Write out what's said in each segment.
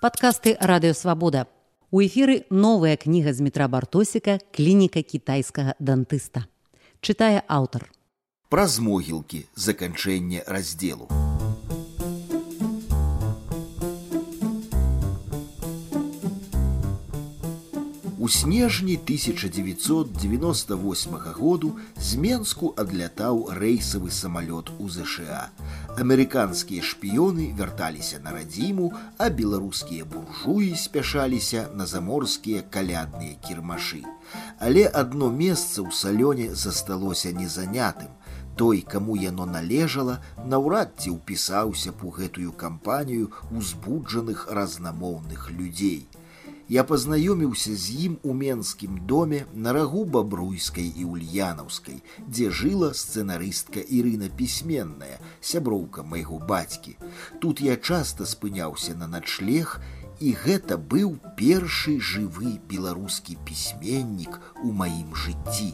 Падкасты радыёвабода. У эфіры новая кніга з метра бартосіка клініка кітайскага дантыста. Чытае аўтар. Праз могілкі заканчэнне раздзелу. У снежні 1998 году з Менску адлятаў рэйсавы самалёт у ЗША. Амерыканскія шпіёны вярталіся на радзіму, а беларускія буржуі спяшаліся на заморскія калядныя кірмашы. Але адно месца ў салёне засталося незанятым. Той, каму яно належала, наўрад ці ўпісаўся б у гэтую кампанію узбуджаных разнамоўных людзей – Я познаёміўся з ім у менскім доме на рагу бабруйскай і ульянаўскай, дзе жыла сцэнарыстка Ірына пісьменная, сяброўка майго бацькі. Тут я часта спыняўся на начлег, і гэта быў першы жывы беларускі пісьменнік у маім жыцці.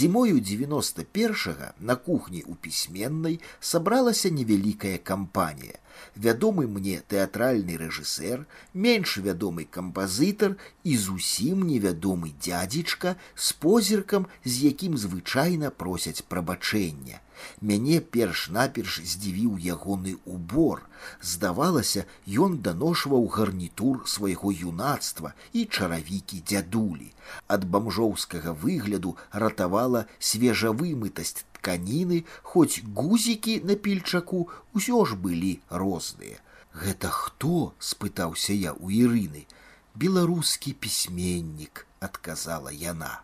Зімою 91-га на кухні у пісьменнай сабралася невялікая кампанія. Вядомы мне тэатральны рэжысэр, менш вядомы кампазітар і зусім невядомы дзядзічка з позіркам, з якім звычайна просяць прабачэння. Мяне перш-наперш здзівіў ягоны убор. Здавалася, ён даношваў гарнітур свайго юнацтва і чаравікі дзядулі. Ад бамжоўскага выгляду ратавала свежавымытасць тканіны, хоць гузікі на пільчаку ўсё ж былі розныя. Гэта хто? спытаўся я у Ірыны. Беларускі пісьменнік, адказала яна.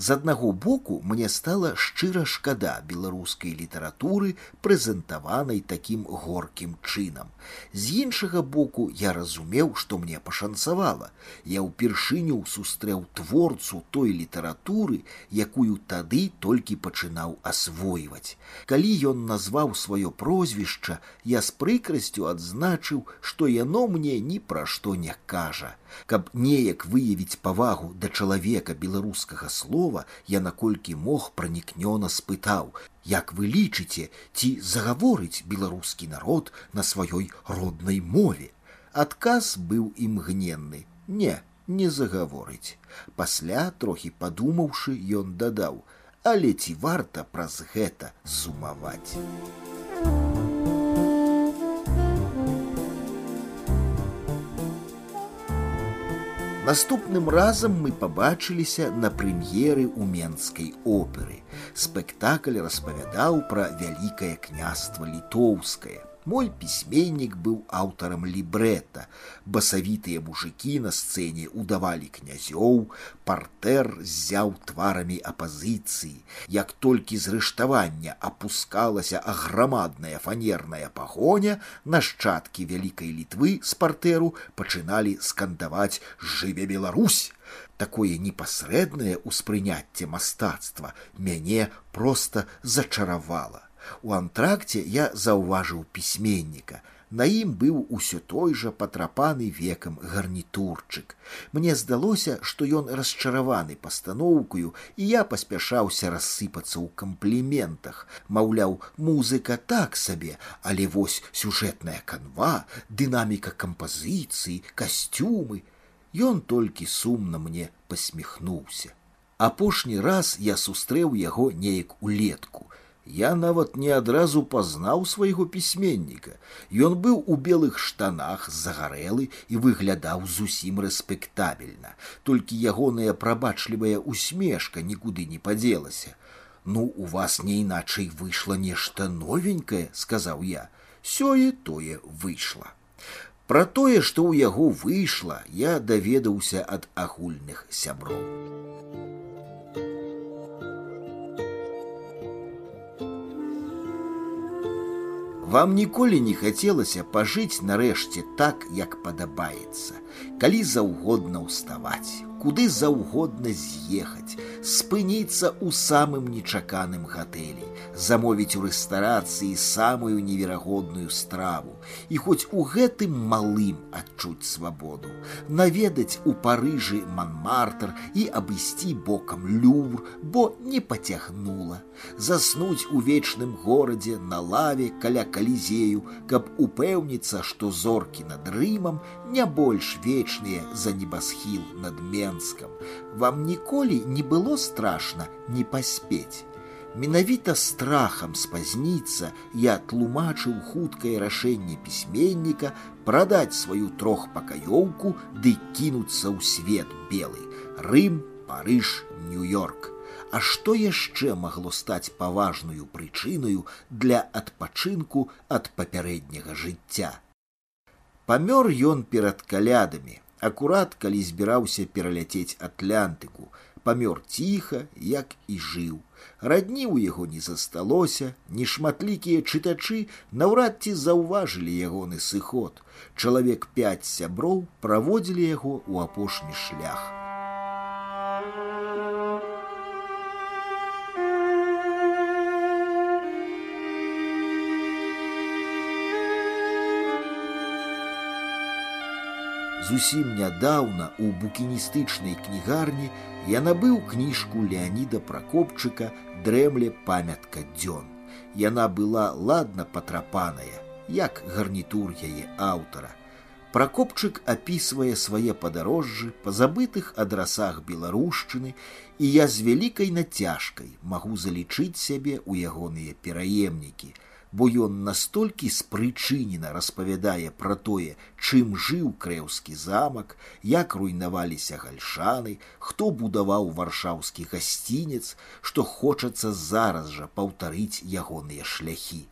З аднаго боку мне стала шчыра шкада беларускай літаратуры, прэзентаванай такім горкім чынам. З іншага боку я разумеў, што мне пашанцавала. Я ўпершыню сустрэў творцу той літаратуры, якую тады толькі пачынаў асвойваць. Калі ён назваў сваё прозвішча, я з прыкрасцю адзначыў, што яно мне ні пра што не кажа. Каб неяк выявіць павагу да чалавека беларускага слова, я наколькі мог пранікнёна спытаў: « Як вы лічыце, ці загаворыць беларускі народ на сваёй роднай мове? Адказ быў імгненны: « Не, не загаворыць. Пасля, трохі падумаўшы, ён дадаў: « Але ці варта праз гэта сумаваць. Наступным разам мы пабачыліся на прэм'еры ў менскай оперы. Спектакль распавядаў пра вялікае княства літоўскае. Мой пісьменнік быў аўтарам лібрэта. Басавітыя мужыкі на сцэне удавалі князёў, партэр зяў тварамі апазіцыі. Як толькі з рыштавання апускалася аграмадная фанерная пагоня, нашчадкі вялікай літвы з партэру пачыналі скандаваць жыве Беларусь. Такое непасрэднае ўспрыняцце мастацтва мяне проста зачаравала. У антракце я заўважыў пісьменніка. На ім быў усё той жа патрапаны векам гарнітурчык. Мне здалося, што ён расчараваны пастаноўкаю, і я паспяшаўся рассыпацца ў кампліментах. Маўляў, музыка так сабе, але вось сюжэтная канва, дынаміка кампазіцыі, касцюмы. Ён толькі сумна мне пасміхнуўся. Апошні раз я сустрэў яго неяк улетку я нават не адразу пазнаў свайго пісьменніка. Ён быў у белых штанах загарэлы і выглядаў зусім рэспектабельна. Толькі ягоная прабачлівая усмешка нікуды не падзелася. Ну у вас не іначай выйшла нешта новенькае, сказаў я. Сёе тое выйшла. Пра тое, што ў яго выйшла, я даведаўся ад агульных сяброў. Вам ніколі не хацелася пажыць нарэшце так, як падабаецца. калі заўгодна ўставаць куды заўгодна з'ехаць спыніцца ў самым нечаканым гатэлі замовіць у рэстарацыі самую неверагодную страву і хоць у гэтым малым адчуць свабоду наведаць у парыжы манмартр і абысці бокам люр бо не пацягнула заснуць у вечным горадзе на лаве каля калізею каб упэўніцца што зоркі над рымам не больш вечныя за небасхіл над менскам вам ніколі не было страшна не паспець Менавіта страхам спазніцца я тлумачыў хуткае рашэнне пісьменніка прадаць сваю трохпакаёўку ды кінуцца ў свет белы Рым, Парыж, Нью-Йорк. А што яшчэ магло стаць паважную прычынаю для адпачынку ад папярэдняга жыцця. Памёр ён перад калядамі, акурат калі збіраўся пераляцець атлантыку, памёр ціха, як і жыў. Радні ў яго не засталося, нешматлікія чытачы наўрад ці заўважылі ягоны сыход. Чалавек пяць сяброў праводзілі яго ў апошні шлях. Зусім нядаўна у букіністычнай кнігарні я набыў кніжку Леаніда Пракопчыка дрэмле памятка дзён. Яна была ладна патрапаная, як гарнітур яе аўтара. Пракопчык апісвае свае падарожжы па забытых адрасах беларушчыны, і я з вялікай нацяжкай магу залічыць сябе ў ягоныя пераемнікі – бо ён настолькі спрычынена распавядае пра тое, чым жыў крэўскі замак, як руйнаваліся гальшаны, хто будаваў варшаўскі гасцінец, што хочацца зараз жа паўтарыць ягоныя шляхі.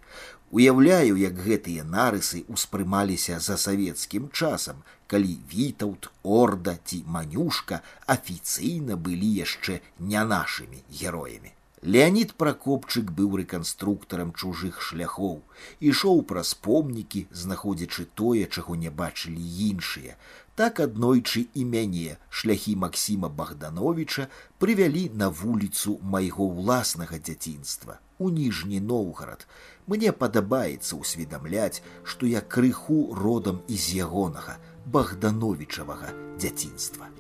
Уяўляю, як гэтыя нарысы ўспрымаліся за савецкім часам, калі вітаўт, орда ці манюшка афіцыйна былі яшчэ не нашымі героямі. Леонид Прокопчык быў рэканструктарам чужых шляхоў, ішоў праз помнікі, знаходзячы тое, чаго не бачылі іншыя. Так аднойчы і мяне шляхі Масіма Богдановича прывялі на вуліцу майго ўласнага дзяцінства у ніжні Ноўгарад. Мне падабаецца ўсведамляць, што я крыху родам з ягонага Богдановичавага дзяцінства.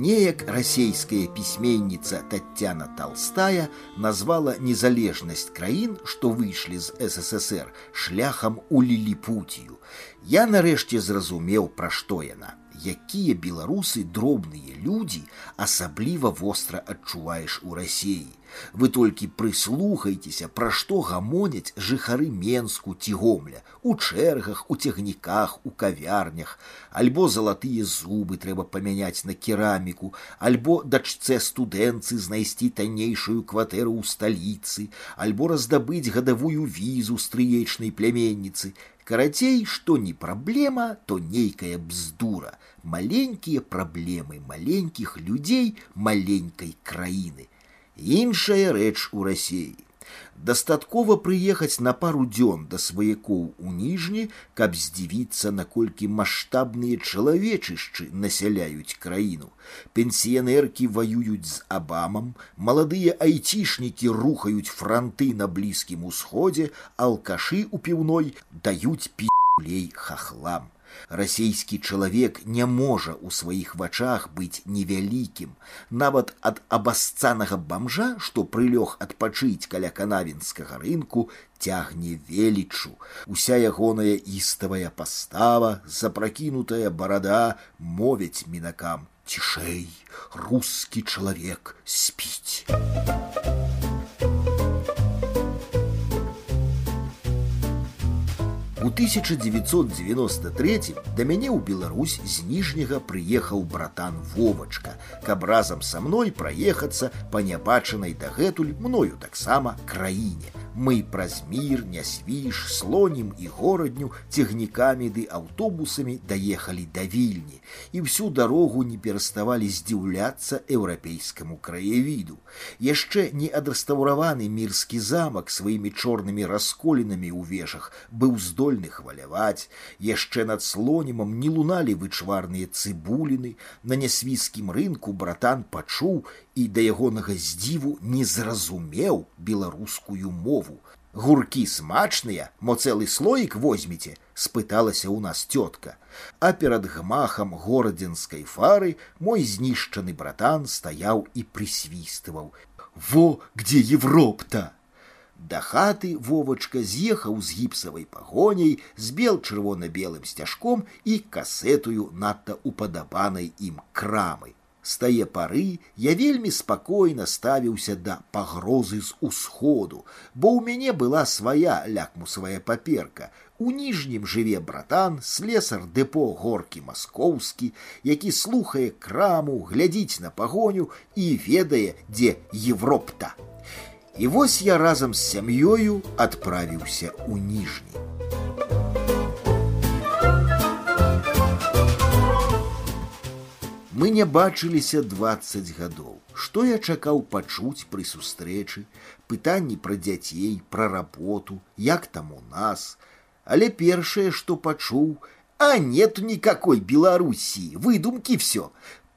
Неяк расійская пісьменніца Татьяна Толстая назвала незалежнасць краін, што выйшлі з ССР шляхам у ліліпутію. Я нарэшце зразумеў, пра што яна. Якія беларусы дробныя людзі асабліва востра адчуваеш у рассеі. Вы толькі прыслухайцеся, пра што гамоняць жыхары менску ці гомля, у чэргах, у цягніках, у кавярнях, альбо залатыя зубы трэба памяняць на кераміку, альбо дачцэ студэнцы знайсці таннейшую кватэру ў сталіцы, альбо раздабыць гадавую візу стрыечнай пляменніцы. Карацей, што не праблема, то нейкая бздура, маленькія праблемы маленькіх людзей маленькай краіны. Іншая рэч у рассеі. Дастаткова прыехаць на пару дзён да сваякоў у ніжні, каб здзівіцца, наколькі маштабныя чалавечышчы насяляюць краіну. Пенсіянеркі ваююць з абамам, маладыя айцішнікі рухаюць франты на блізкім усходзе, алкашы ў піўной даюць пілей хахлам расійскі чалавек не можа ў сваіх вачах быць невялікім нават ад абасцанага бамжа што прылёг адпачыць каля канавінскага рынку цягне велічу уся ягоная іставая пастава запракінутая барада мовяць мінакам цішэй рускі чалавек спіць 1993 да мяне ў Беларусь з ніжняга прыехаў братан Вовачка, каб разам са мной праехацца па нябачанай дагэтуль мною таксама краіне, Мы праз мір, нясвіж, слонім і горадню цягнікамі ды аўтобусамі даехалі да вільні і всю дарогу не пераставалі здзіўляцца еўрапейскаму краявіду. Яшчэ не адрэстаўраваны мірскі замак сваімі чорнымі расколінамі ў вежах быў здольны хваляваць, яшчэ над слонімам не луналі вычварныя цыбуліны, на нясвійскім рынку братан пачуў і да ягонага здзіву не зразумеў беларускую мову. Гуркі смачныя, мо цэлы слоік возьмеце, спыталася ў нас тётка. А перад гмахам горадзенскай фары мой знішчаны братан стаяў і прысвістываў: « Во, где Европа-то! Да хаты вовачка з'ехаў з гіпсавай пагоняй з бел чырвона-белым сцяжком і касетую надта упадабанай ім крамы. З тае пары я вельмі спакойна ставіўся да пагрозы з усходу, бо ў мяне была свая лякмусавая паперка. У ніжнім жыве братан, слесар дэпо горкі маскоўскі, які слухае краму, глядзіць на пагоню і ведае, дзе Европта. І вось я разам з сям'ёю адправіўся ў ніжні. Мы не бачыліся 20 гадоў. Што я чакаў пачуць пры сустрэчы, пытанні пра дзяцей, пра работу, як там у нас. Але першае, што пачуў, а нету никакой Беларусі, выдумкі все.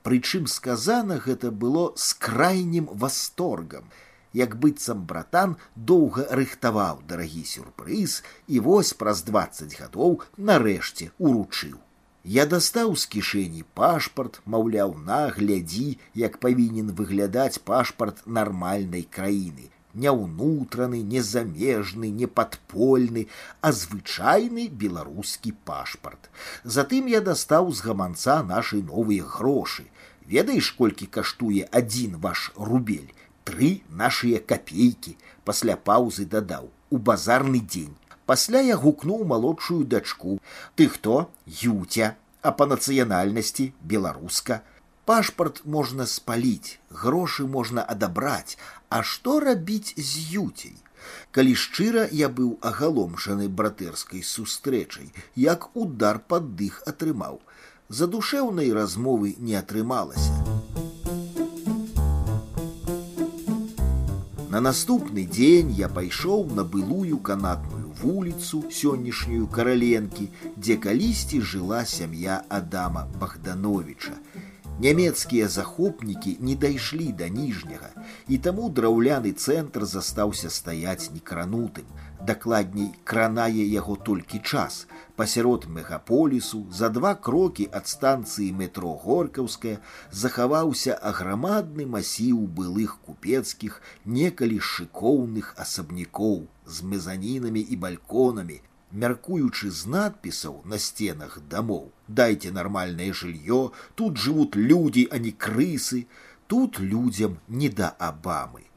Прычым сказана гэта было з крайнім восторгам. Як быццам братан доўга рыхтаваў дарагі сюрпрыз і вось праз 20 гадоў нарэшце уручыў. Я дастаў з кішэні пашпарт, маўляў, на, глядзі, як павінен выглядаць пашпарт нармальнай краіны. Не ўнутраны, не замежны, не падпольны, а звычайны беларускі пашпарт. Затым я дастаў з гаманца нашай новыя грошы. Ведаеш, колькі каштуе адзін ваш рубель, тры нашыя капейкі, пасля паўзы дадаў у базарны дзень Пасля я гукнуў малодшую дачку. Ты хто? Юця, а па нацыянальнасці беларуска. Пашпарт можна спаліць, грошы можна адабраць, А што рабіць з юцей? Калі шчыра я быў агаломшаны братэрскай сустрэчай, як удар пад дых атрымаў. Задушэўнай размовы не атрымалася. На наступны дзень я пайшоў на былую канатную вуліцу сённяшнюю караленкі, дзе калісьці жыла сям'я Адама Богдановича. Нямецкія захопнікі не дайшлі да ніжняга, і таму драўляны цэнтр застаўся стаяць некранутым. Дакладней кранае яго толькі час. Пасярод мегаполісу за два крокі ад станцыі метро горкаўская захаваўся аграмадны масіў былых купецкіх некалі шыкоўных асабнякоў з мезанінамі і бальконамі, мяркуючы з надпісаў на сценах дамоў. Дайце нармальнае жыллё, тут жывуць людзі, а не крысы, тут людзям не да абамы.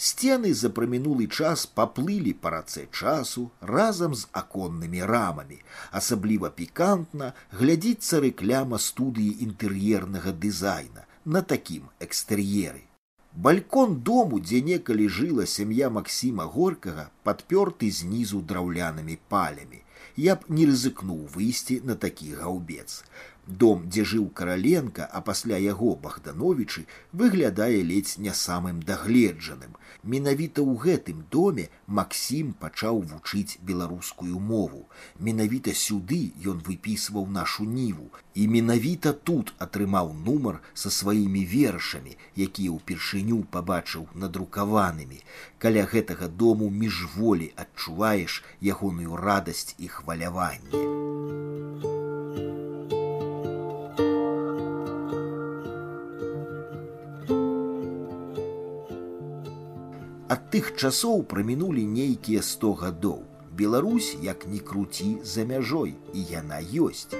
Сцены за прамінулы час паплылі па рацэ часу разам з аконнымі рамамі. Асабліва пікантна глядзіцца рэкляма студыі інтэр'ернага дызайна на такім экстэр'еры. Балькон дому, дзе некалі жыла сям'я Максіма горкага, падпёрты знізу драўлянымі палямі. Я б не рызыкнуў выйсці на такі гаўбец. Дом, дзе жыў караленка, а пасля яго Богдановичы выглядае ледзь не самым дагледжаным. Менавіта ў гэтым доме Максім пачаў вучыць беларускую мову. Менавіта сюды ён выпісваў нашу ніву. І менавіта тут атрымаў нумар са сваімі вершамі, якія ўпершыню пабачыў надрукаванымі. Каля гэтага дому міжволі адчуваеш ягоную радасць і хваляванне. Ад тых часоў прамінулі нейкія сто гадоў. Беларусь як ні круці за мяжой і яна ёсць.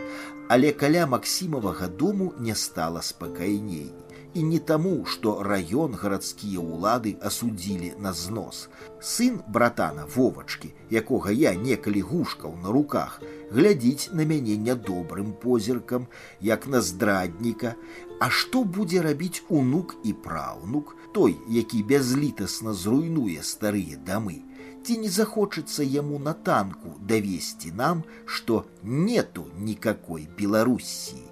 Але каля Масімавага дому не стала спакайней. І не таму, што раён гарадскія ўлады асудзілі на знос. Сын братана вовачкі, якога я некалі гушкаў на руках, глядзіць на мяне нядобрым позіркам, як на здрадніка, А што будзе рабіць унук і праўнук, той, які бязлітасна зруйнуе старыя дамы, ці не захочацца яму на танку давесці нам, што нету никакой Беларусіі.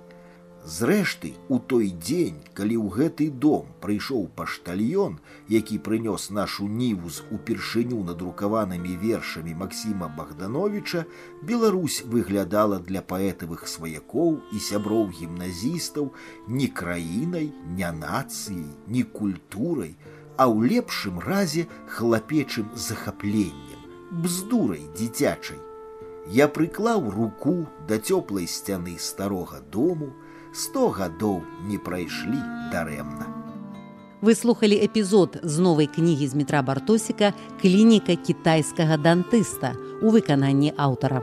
Зрэшты, у той дзень, калі ў гэты дом прыйшоў паштальён, які прынёс нашу ніву з упершыню надрукаванымі вершамі Максіма Богдановича, Беларусь выглядала для паэтавых сваякоў і сяброў гімназістаў не краінай, не нацыяй, не культурай, а ў лепшым разе хлапечым захапленнем, бздурай дзіцячай. Я прыклаў руку да цёплай сцяны старога дому, сто гадоў не прайшлі дарэмна. Вы слухали эпізод з новай кнігі з метра бартосіка клініка кітайскага дантыста у выкананні аўтара.